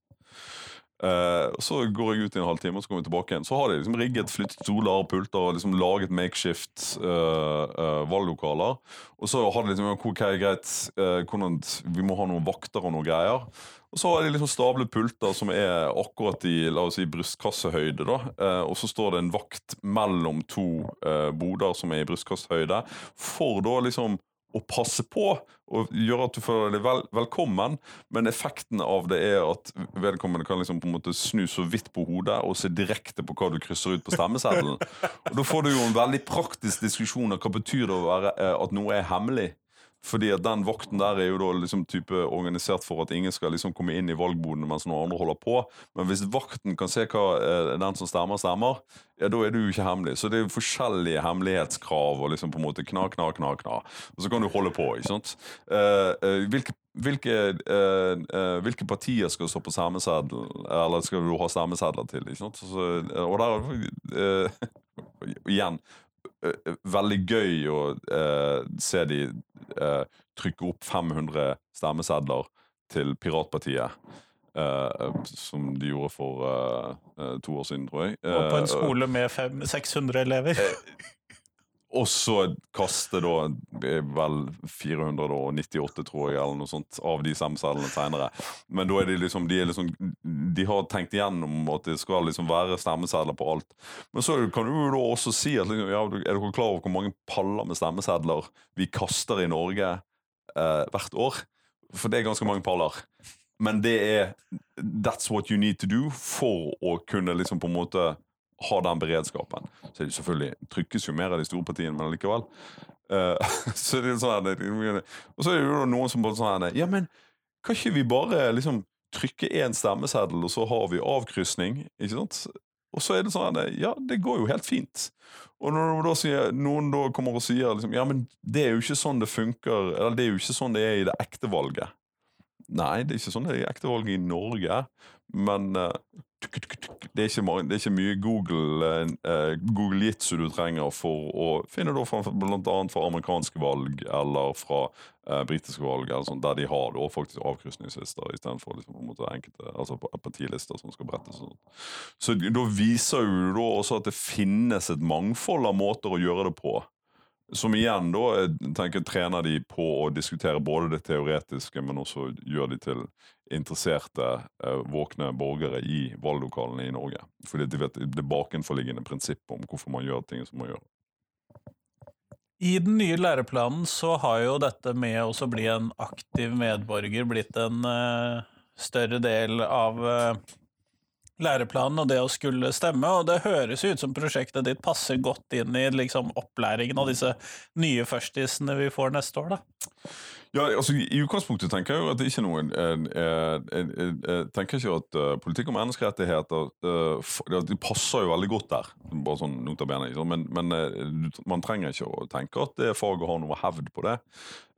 Eh, så går jeg ut i en halvtime, og så kommer jeg tilbake igjen. Så har de liksom rigget, flyttet stoler og pulter og liksom laget makeshift uh, uh, valglokaler. Og så har de liksom ok, greit, hvordan, vi må ha noen vakter og noen greier. Og så har de liksom stablet pulter som er akkurat i la oss si, brystkassehøyde. da, Og så står det en vakt mellom to boder som er i brystkassehøyde, for da liksom å passe på og gjøre at du føler deg vel, velkommen, men effekten av det er at vedkommende kan liksom på en måte snu så vidt på hodet og se direkte på hva du krysser ut på stemmeseddelen. Og Da får du jo en veldig praktisk diskusjon av hva betyr det å være, eh, at noe er hemmelig. Fordi at den vakten der er jo da liksom type organisert for at ingen skal liksom komme inn i valgbodene mens noen andre holder på. Men hvis vakten kan se hva eh, den som stemmer, stemmer, ja, da er du jo ikke hemmelig. Så det er jo forskjellige hemmelighetskrav og liksom på en måte kna, kna, kna, kna. Og så kan du holde på, ikke sant. Eh, eh, hvilke, hvilke, eh, eh, hvilke partier skal stå på stemmeseddel, eller skal du ha stemmesedler til? ikke sant? Så, og der Igjen, veldig gøy å eh, se de eh, trykke opp 500 stemmesedler til Piratpartiet. eh, som de gjorde for eh, eh, to år siden, tror jeg. Og på en Eh, skole med fem- 600 elever. Og så kaste da eh, vel 498, tror jeg, eller noe sånt, av de stemmesedlene senere. Men da er de liksom de, er liksom de har tenkt igjennom at det skal liksom være stemmesedler på alt. Men så kan du jo også si at liksom, ja, er dere klar over hvor mange paller med stemmesedler vi kaster i Norge eh, hvert år? For det er ganske mange paller. Men det er That's what you need to do for å kunne liksom på en måte ha den beredskapen. Så det selvfølgelig trykkes jo mer av de store partiene, men likevel. Uh, så det er sånn her, Og så er det jo noen som bare sånn her Ja, men kan ikke vi bare liksom trykke én stemmeseddel, og så har vi avkrysning? Ikke sant? Og så er det sånn at Ja, det går jo helt fint. Og når da sier, noen da kommer og sier liksom, ja, men det er jo ikke sånn det funker, eller det er jo ikke sånn det er i det ekte valget. Nei, det er ikke sånn det er ekte valg i Norge, men eh, det, er ikke, det er ikke mye Google, uh, Google Jitsu du trenger for å finne da fra, blant annet fra amerikanske valg eller fra uh, britiske valg, sånt, der de har da faktisk avkrysningslister istedenfor liksom, på enkelte altså partilister som skal brettes. Så da viser jo da også at det finnes et mangfold av måter å gjøre det på. Som igjen da jeg tenker trener de på å diskutere både det teoretiske, men også gjør de til interesserte, eh, våkne borgere i valglokalene i Norge. Fordi de vet det bakenforliggende prinsippet om hvorfor man gjør ting som man gjør. I den nye læreplanen så har jo dette med å bli en aktiv medborger blitt en uh, større del av eh, læreplanen og det å skulle stemme, og det høres ut som prosjektet ditt passer godt inn i liksom, opplæringen av disse nye førstisene vi får neste år, da. Ja, altså I utgangspunktet tenker jeg jo at det ikke er noen Jeg, jeg, jeg eh, tenker ikke at uh, politikk og menneskerettigheter uh, Det De passer jo veldig godt der, bare sånn notabene. sant? Men, men uh, man trenger ikke å tenke at det faget har noe hevd på det.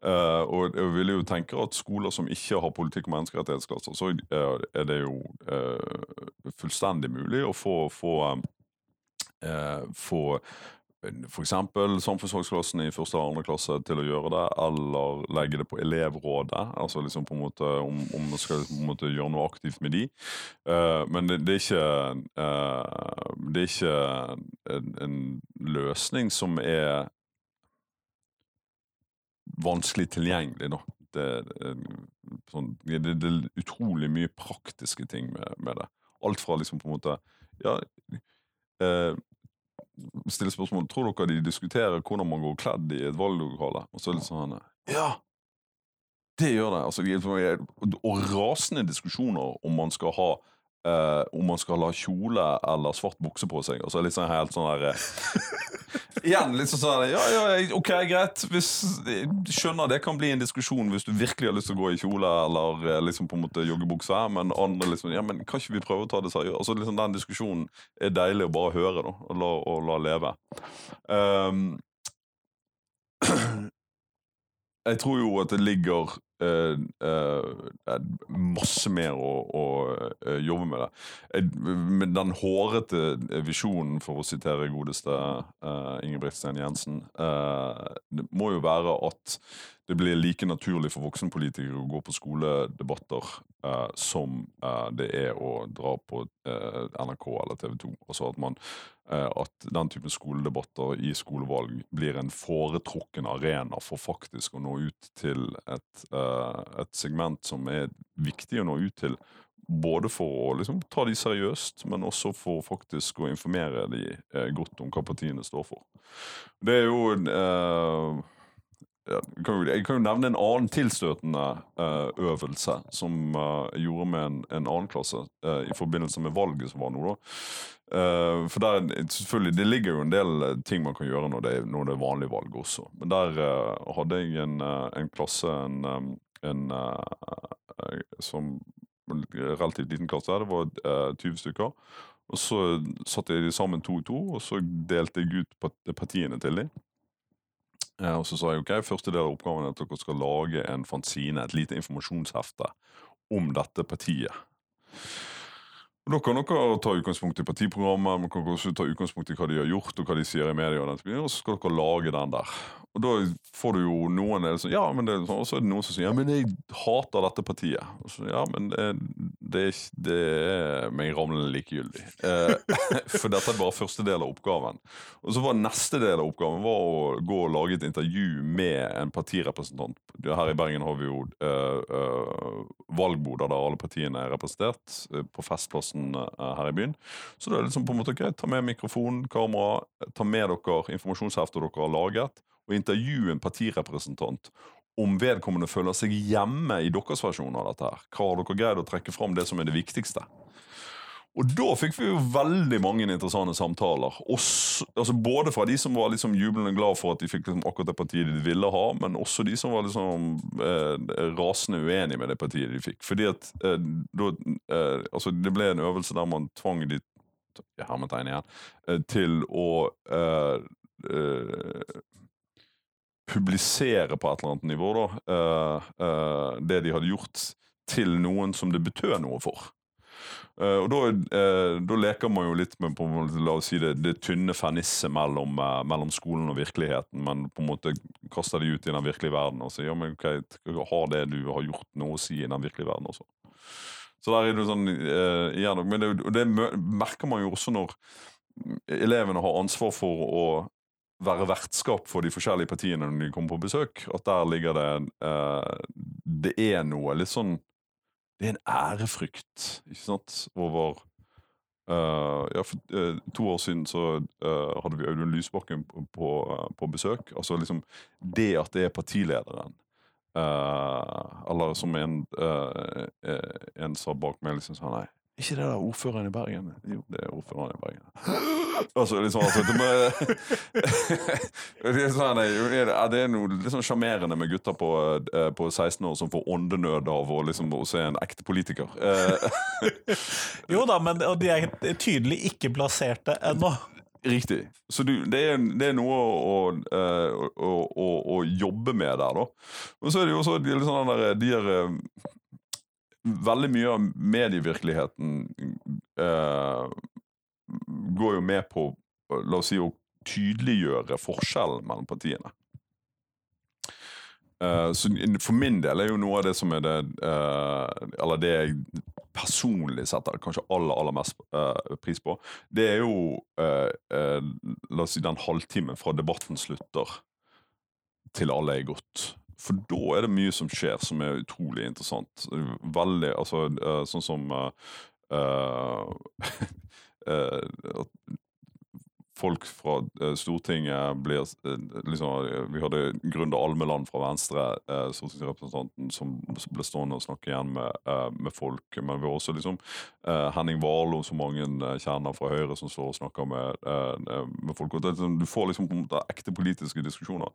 Uh, og jeg vil jo tenke at skoler som ikke har politikk- og menneskerettighetsklasser, så eh, er det jo eh, fullstendig mulig å få, få eh, få f.eks. samfunnsfagsklassen i første og andre klasse til å gjøre det, eller legge det på elevrådet. altså liksom på en måte Om, om man skal på en måte gjøre noe aktivt med de. Uh, men det, det er ikke uh, Det er ikke en, en løsning som er vanskelig tilgjengelig, da. Det, sånn, det, det er utrolig mye praktiske ting med, med det. Alt fra liksom på en måte Ja, eh, stille spørsmål Tror dere de diskuterer hvordan man går kledd i et valglokale? Og så er det sånn Ja! Det gjør det. Altså, og rasende diskusjoner om man skal ha eh, om man skal ha kjole eller svart bukse på seg. Altså sånn helt sånn der eh, Igjen litt sånn Ja, ja, ok, greit. Hvis, skjønner det kan bli en diskusjon hvis du virkelig har lyst til å gå i kjole eller eh, liksom på en måte joggebukse, men andre liksom Ja, men kan ikke vi prøve å ta det seriøst? Altså liksom Den diskusjonen er deilig å bare høre, da, og la, og la leve. Um, jeg tror jo at det ligger uh, uh, masse mer å, å uh, jobbe med det. Med den hårete visjonen, for å sitere godeste uh, Ingebrigt Jensen, det må jo være at det blir like naturlig for voksenpolitikere å gå på skoledebatter eh, som eh, det er å dra på eh, NRK eller TV 2. Altså at, man, eh, at den typen skoledebatter i skolevalg blir en foretrukken arena for faktisk å nå ut til et, eh, et segment som er viktig å nå ut til. Både for å liksom, ta de seriøst, men også for faktisk å informere de eh, godt om hva partiene står for. Det er jo eh, ja, kan jo, Jeg kan jo nevne en annen tilstøtende eh, øvelse som eh, jeg gjorde med en, en annen klasse eh, i forbindelse med valget som var nå. da. Eh, for der, selvfølgelig, Det ligger jo en del eh, ting man kan gjøre når det, er- når det er vanlig valg også. Men der eh, hadde jeg en, eh, en klasse en, eh, en eh, eh, som relativt liten klasse. der, Det var eh, 20 stykker. Og så satte jeg de sammen to og to, og så delte jeg ut partiene til dem. Eh, Og så sa jeg ok, første del av oppgaven er at dere skal lage en fanzine, et lite informasjonshefte om dette partiet. Da kan dere ta utgangspunkt i partiprogrammet, men kan også ta utgangspunkt i hva de har gjort, og hva de sier i media, og, og så skal dere lage den der. Og da får du jo noen som sånn, ja, men det og så er det noen som sier ja, men jeg hater dette partiet. Og så, ja, men det, det, det er meg ramlende likegyldig. Eh, for dette er bare første del av oppgaven. Og så var neste del av oppgaven var å gå og lage et intervju med en partirepresentant. Her i Bergen har vi jo eh, eh, valgboder der alle partiene er representert, eh, på Festplassen eh, her i byen. Så det er liksom på en måte greit, ta med mikrofon, kamera, ta med dere informasjonsheftet dere har laget, og intervju en partirepresentant om vedkommende føler seg hjemme i deres versjon av dette. her. Hva har dere greid å trekke fram det som er det viktigste? Og da fikk vi jo veldig mange interessante samtaler. Også, altså både fra de som var liksom jublende glad for at de fikk liksom akkurat det partiet de ville ha, men også de som var liksom eh, rasende uenige med det partiet de fikk. Fordi at eh, da, eh, altså det ble en øvelse der man tvang de hermetegn igjen, eh, til å eh, eh, publisere på et eller annet nivå da, det de hadde gjort, til noen som det betød noe for. Eh, og da, uh, da leker man jo litt med på, la oss si det, det tynne fernisset mellom, uh, mellom skolen og virkeligheten, men på en måte kaster de ut i den virkelige verden og sier ja, men okay, har det du har gjort noe å si i den virkelige verden også. Så der er det sånn igjen, Men det, det merker man jo også når elevene har ansvar for å være vertskap for de forskjellige partiene når de kommer på besøk. At der ligger det Det er noe litt sånn Det er en ærefrykt, ikke sant, over uh, ja, for uh, To år siden så uh, hadde vi Audun Lysbakken på, på, på besøk. Altså liksom Det at det er partilederen Eller som en, en sa bak meg, liksom sa nei. Ikke det der ordføreren i Bergen? Jo, det er ordføreren i Bergen. Altså, liksom, altså, det, må, det, er sånn, det er- noe litt sånn sjarmerende med gutter på, eh, på 16 år som får åndenød av å, liksom, å se en ekte politiker. Eh, Jo da, men de er tydelig ikke plasserte ennå. Riktig. Så du, det, er, det er noe å, eh, å, å, å jobbe med der, da. Og så er det jo også de, sånn der, de er Veldig mye av medievirkeligheten eh, går jo med på la oss si, å tydeliggjøre forskjellen mellom partiene. Eh, så for min del er jo noe av det som er det eh, Eller det jeg personlig setter kanskje aller, aller mest pris på, det er jo La oss si den halvtimen fra debatten slutter til alle er gått. For da er det mye som skjer som er utrolig interessant. Veldig, altså eh, sånn som uh, uh, folk fra eh, Stortinget blir eh, liksom, eh, Vi hadde Grunde Almeland fra Venstre, stortingsrepresentanten, som ble stående og snakke igjen med, med folk. Men vi har også liksom Henning Warloe, som mange kjenner fra Høyre, som står og snakker med, med folk. Og det, er liksom- du får liksom en måte ekte politiske diskusjoner.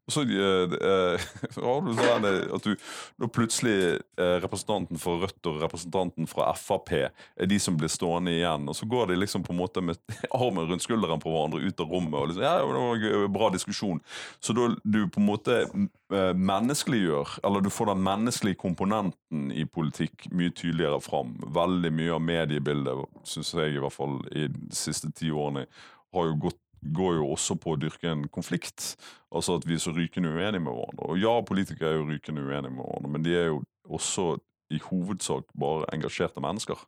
Og så har du sånn at du da plutselig representanten fra Rødt og representanten fra Frp er de som blir stående igjen. Og så går de liksom på en måte med armen rundt skulderen på hverandre ut av rommet. og liksom, ja, det var en bra diskusjon. Så da du på en måte eh, menneskeliggjør, eller du får den menneskelige komponenten i politikk mye tydeligere fram. Veldig mye av mediebildet, syns jeg i hvert fall i de siste ti årene, har jo gått går jo også på å dyrke en konflikt. Altså at vi er så rykende uenige med hverandre. Og ja, politikere er jo rykende uenige med hverandre, men de er jo også i hovedsak bare engasjerte mennesker.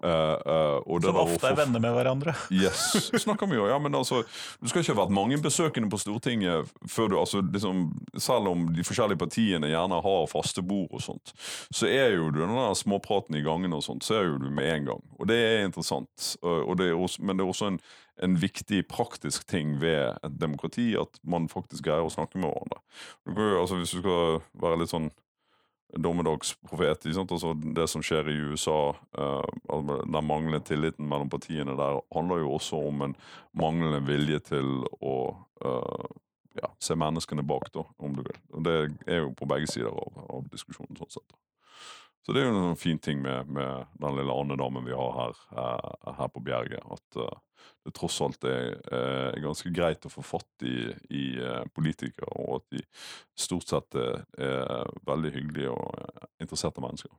Uh, det Som ofte er venner med hverandre. Yes, snakker vi jo. Ja, men altså, du skal ikke ha vært mange besøkende på Stortinget før du altså, liksom, Selv om de forskjellige partiene gjerne har faste bord og sånt, så er jo du den der småpraten i gangen og sånt, så er jo du med en gang. Og det er interessant. Og det er også, men det er også en, en viktig praktisk ting ved et demokrati at man faktisk greier å snakke med hverandre. Du kan altså, hvis du skal være litt sånn dommedagsprofet? Altså, Det som skjer i USA, uh, den manglende tilliten mellom partiene der, handler jo også om en manglende vilje til å uh, ja, se menneskene bak, da, om du vil. Og Det er jo på begge sider av, av diskusjonen. sånn sett. Så det er jo en fin ting med, med den lille andedamen vi har her, eh, her på Bjerget. At eh, det tross alt er, eh, ganske greit å få fatt i, i eh, politikere, og at de stort sett er, er veldig hyggelige og eh, interesserte mennesker.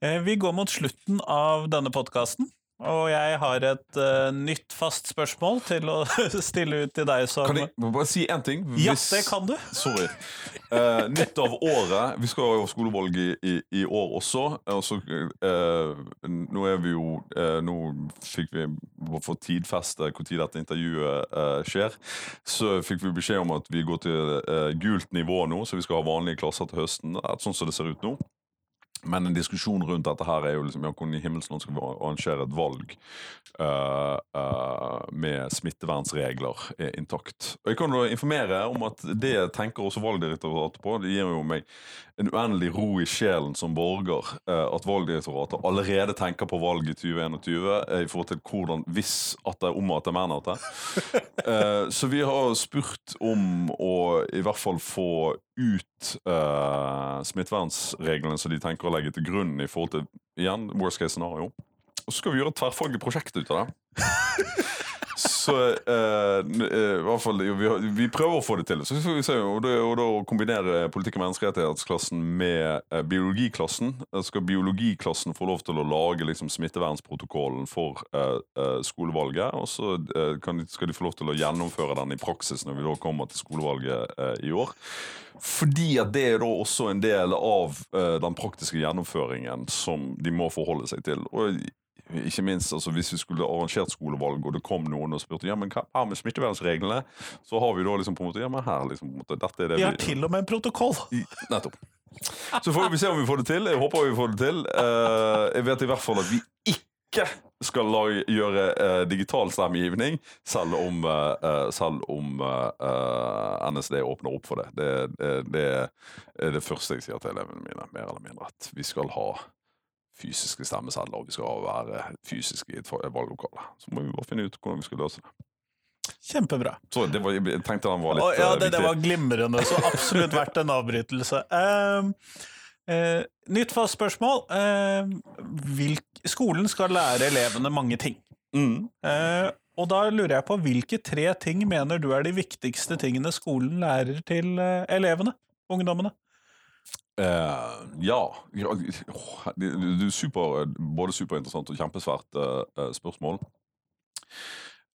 Eh, Vi går mot slutten av denne podkasten, og jeg har et uh, nytt fast spørsmål til å stille ut til deg som Kan jeg bare si én ting? Ja, det kan du. Sorry. Uh, nytt av året. Vi skal ha skolevalg i, i, i år også. Og så, eh, nå er vi jo Nå fikk vi få tidfeste når dette intervjuet skjer. Så fikk vi beskjed om at vi går til gult nivå nå, så vi skal ha vanlige klasser til høsten. Sånn som det ser ut nå. Men en diskusjon rundt dette her er jo liksom, ja, hvordan i himmelsland skal vi arrangere et valg uh, uh, med smittevernregler er intakt. Og Jeg kan da informere om at det tenker også Valgdirektoratet på. Det gir jo meg en uendelig ro i sjelen som borger uh, at Valgdirektoratet allerede tenker på valg i 2021 eh, i forhold til hvordan hvis at det er om at det er men at det. Eh, så vi har spurt om å i hvert fall få ut uh, smittevernreglene som de tenker å legge til grunn i forhold til igjen, worst case scenario. Og så skal vi gjøre et tverrfaglig prosjekt ut av det. Så uh, i hvert fall, vi, vi prøver å få det til. Så får vi se, og da, og da kombinere politikk- og menneskerettighetsklassen med uh, biologiklassen. Skal biologiklassen få lov til å lage liksom, smittevernprotokollen for skolevalget. Og så de- skal de få lov til å gjennomføre den i praksis når vi da kommer til skolevalget i år. Fordi at det er da også en del av den praktiske gjennomføringen som de må forholde seg til. Og ikke minst altså, hvis vi skulle arrangert skolevalg, og det kom noen og spurte ja, men hva er med smittevernreglene, så har vi da liksom på en måte ja, men her liksom, på en måte, dette er det Vi har til og med en protokoll! i- Nettopp. Så får vi se om vi får det til. Jeg håper vi får det til. Uh, jeg vet i hvert fall at vi ikke skal lage, gjøre uh, digital stemmegivning, selv om, eh, selv om uh, NSD åpner opp for det. Det, det. det er det første jeg sier til elevene mine, mer eller mindre. At vi skal ha fysiske stemmesedler, og vi skal være fysiske i et valglokale. Så må vi bare finne ut hvordan vi skal løse det. Kjempebra. Så det var, jeg tenkte den var litt oh, ja, eh, det, det var glimrende, så absolutt verdt en avbrytelse. Uh, uh, nytt fast spørsmål. Uh, hvilk, skolen skal lære elevene mange ting. Mm. Eh, og da lurer jeg på hvilke tre ting mener du er de viktigste tingene skolen lærer til elevene? Ungdommene? Eh, ja. er super, både superinteressant og kjempesvært eh, spørsmål.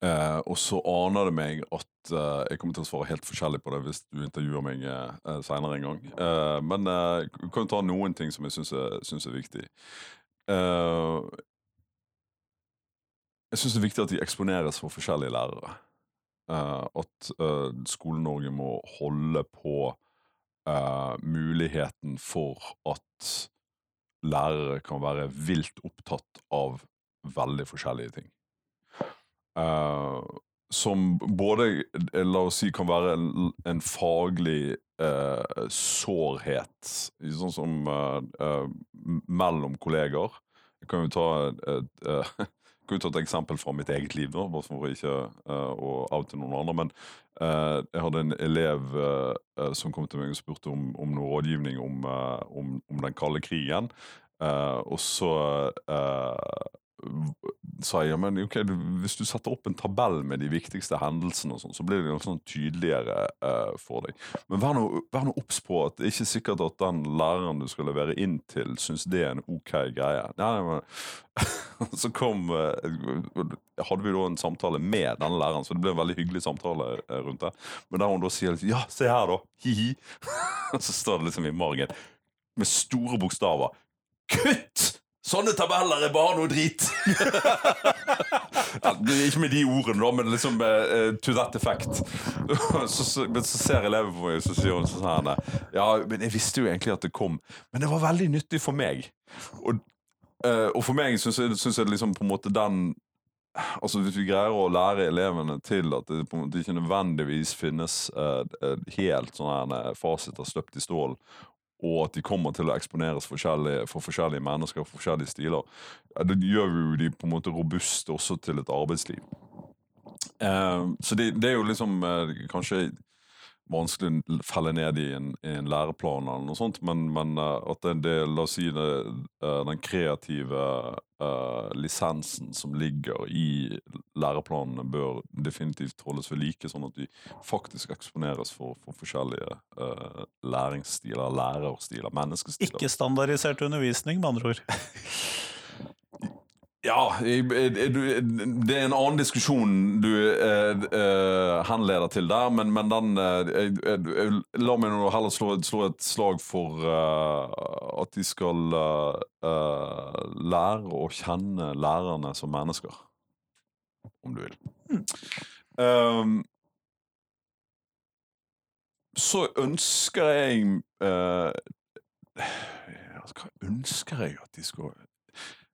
Eh, og så aner det meg at jeg kommer til å svare helt forskjellig på det hvis du intervjuer meg uh, seinere en gang. Men uh, kan jo ta noen ting som jeg syns er, er viktig. Jeg syns det er viktig at de eksponeres for forskjellige lærere. At Skole-Norge må holde på eh, muligheten for at lærere kan være vilt opptatt av veldig forskjellige ting. Eh, som både, la oss si, kan være en, en faglig eh, sårhet, sånn som eh, eh, mellom kolleger. Kan jo ta et, et, eh, jo ta et eksempel fra mitt eget liv, da, bare for ikke uh, å oute noen andre. Men uh, jeg hadde en elev eh, som kom til meg og spurte om, om noe rådgivning om, om, om den kalde krigen. Og så sa jeg men ok, du, hvis du setter opp en tabell med de viktigste hendelsene, og sånn, så blir det sånn tydeligere uh, for deg. Men vær nå vær obs på at det er ikke sikkert at den læreren du skal levere inn til, syns det er en ok greie. Nei, men, så kom uh, hadde vi da en samtale med denne læreren, så det ble en veldig hyggelig samtale eh, rundt det. Men der hun da sier ja, se her, da. Hi-hi. Så står det liksom i margen med store bokstaver Kutt! Sånne tabeller er bare noe drit! ja, ikke med de ordene, da, men liksom uh, to that effect. så, så, men så ser eleven på meg, så sier hun sånn her Ja, men jeg visste jo egentlig at det kom, men det var veldig nyttig for meg. Og, uh, og for meg syns jeg, synes jeg liksom på en måte den Altså Hvis vi greier å lære elevene til at det på en måte ikke nødvendigvis finnes uh, helt sånn her eh, fasiter støpt i stål, og at de kommer til å eksponeres forskjellige, for forskjellige mennesker og forskjellige stiler, det gjør jo de på en måte robuste også til et arbeidsliv. Eh, så det, det er jo liksom eh, kanskje vanskelig å felle ned i en, i en læreplan, eller noe sånt, men, men eh, at det, det, la oss si det, den kreative eh, lisensen som ligger i læreplanene, bør definitivt holdes ved like, sånn at de faktisk eksponeres for, for forskjellige uh, læringsstiler, lærerstiler, menneskestiler. Ikke standardisert undervisning, med andre ord. Ja, det er en annen diskusjon du eh, eh, henleder til der, men, men den eh, La meg nå heller slå, slå, et slag for eh, at de skal eh, lære å kjenne lærerne som mennesker, om du vil. Mm. Så ønsker jeg eh, Hva ønsker jeg at de skal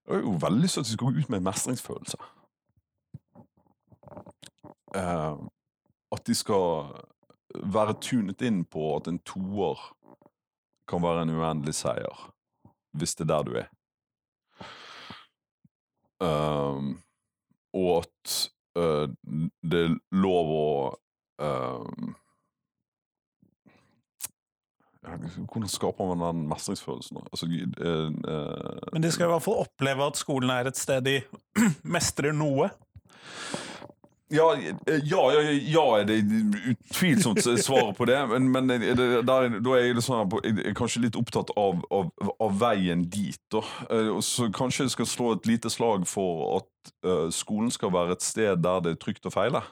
jeg har jo veldig lyst til at de skal gå ut med en mestringsfølelse. Uh, at de skal være tunet inn på at en toer kan være en uendelig seier, hvis det er der du er. Uh, og at uh, det er lov å hvordan skaper man den mestringsfølelsen? Altså, eh, eh, Men de skal i hvert fall oppleve at skolen er et sted de mestrer noe. Ja, ja, ja, ja, er det utvilsomt svaret på det. Men, men det, der, da er jeg, liksom, jeg er kanskje litt opptatt av, av, av veien dit. Da. Eh, så kanskje jeg skal slå et lite slag for at uh, skolen skal være et sted der det er trygt å feile.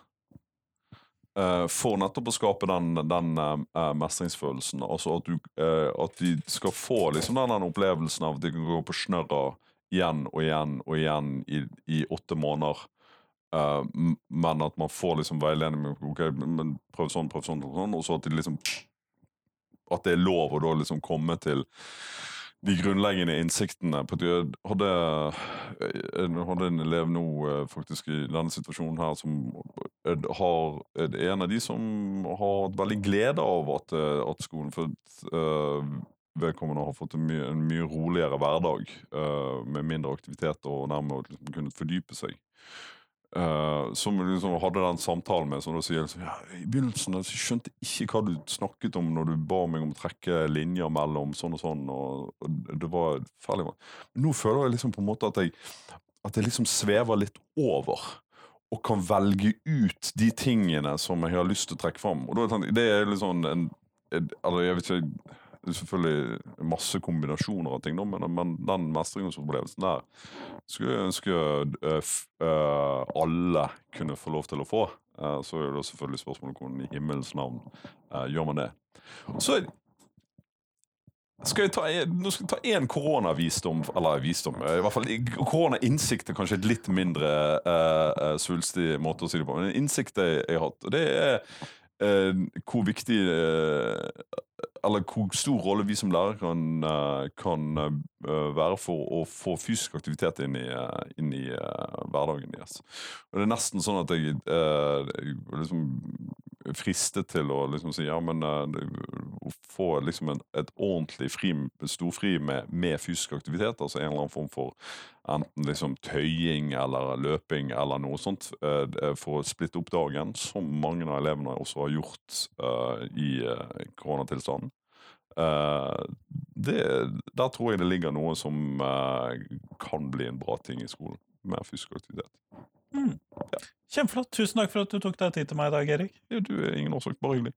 Uh, for nettopp å skape den, den uh, mestringsfølelsen. Altså at, du, uh, at, de skal få liksom den, den, opplevelsen av at de kan gå på snørra igjen og igjen og igjen i, i åtte måneder. men at man får liksom veiledning okay, prøv sånn, prøv sånn, prøv sånn, og så at de liksom At det er lov å da liksom komme til de grunnleggende innsiktene. Jeg hadde, jeg hadde en elev nå faktisk i denne situasjonen her som har, er en av de som har hatt veldig glede av at, at skolen For uh, vedkommende har fått en mye, en mye roligere hverdag uh, med mindre aktivitet og nærmere liksom kunnet fordype seg. Uh, som liksom hadde den samtalen med som sier liksom, ja, I begynnelsen jeg skjønte ikke hva du snakket om når du ba meg om å trekke linjer mellom sånn og sånn. Og, og det var ferdig. Nå føler jeg liksom på en måte at jeg, at jeg liksom svever litt over. Og kan velge ut de tingene som jeg har lyst til å trekke fram. Og da, det er liksom en, en, Eller jeg vet ikke selvfølgelig masse kombinasjoner av ting, men, men den mestringsopplevelsen der skulle jeg ønske uh, alle kunne få lov til å få. Uh, så er det selvfølgelig spørsmålet hvordan i himmelens navn gjør man det. Så skal jeg ta, nå skal jeg ta én koronavisdom, eller visdom i hvert fall Koronainnsikt er kanskje et litt mindre uh, svulstig måte å si det på, men en innsikt jeg, har hatt, det er uh, hvor viktig uh, eller hvor stor rolle vi som lærere kan, eh, kan eh, være for å få fysisk aktivitet inn i, eh, inn i hverdagen deres. Og det er nesten sånn at jeg, liksom fristet til å liksom si ja, men å få liksom en, et ordentlig fri, storfri med, med, fysisk aktivitet, altså en eller annen form for enten liksom tøying eller løping eller noe sånt, for å splitte opp dagen, som mange av elevene også har gjort uh, i uh, koronatilstanden. Uh, det, der tror jeg det ligger noe som uh, kan bli en bra ting i skolen. Mer fysisk aktivitet. Mm. Ja. Kjempeflott. Tusen takk for at du tok deg tid til meg i dag, Erik. Ja, du er ingen årsak. Bare hyggelig.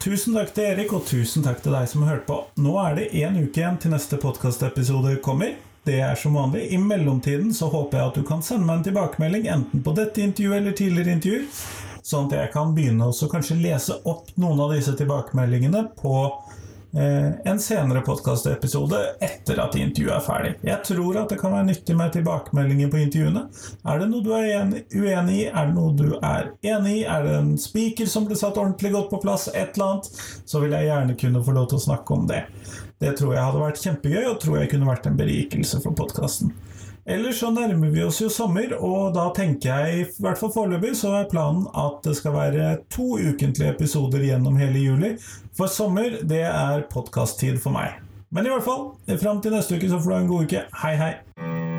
Tusen takk til Erik, og tusen takk til deg som har hørt på. Nå er det én uke igjen til neste podkastepisode kommer. Det er som vanlig. I mellomtiden så håper jeg at du kan sende meg en tilbakemelding, enten på dette intervjuet eller tidligere intervjuer, sånn at jeg kan begynne å kanskje lese opp noen av disse tilbakemeldingene på en senere podkastepisode etter at intervjuet er ferdig. Jeg tror at det kan være nyttig med tilbakemeldinger på intervjuene. Er det noe du er uenig i? Er det noe du er enig i? Er det en spiker som ble satt ordentlig godt på plass? Et eller annet? Så vil jeg gjerne kunne få lov til å snakke om det. Det tror jeg hadde vært kjempegøy, og tror jeg kunne vært en berikelse for podkasten. Ellers så nærmer vi oss jo sommer, og da tenker jeg, i hvert fall foreløpig, så er planen at det skal være to ukentlige episoder gjennom hele juli. For sommer, det er podkast-tid for meg. Men i hvert fall, fram til neste uke så får du ha en god uke. Hei, hei!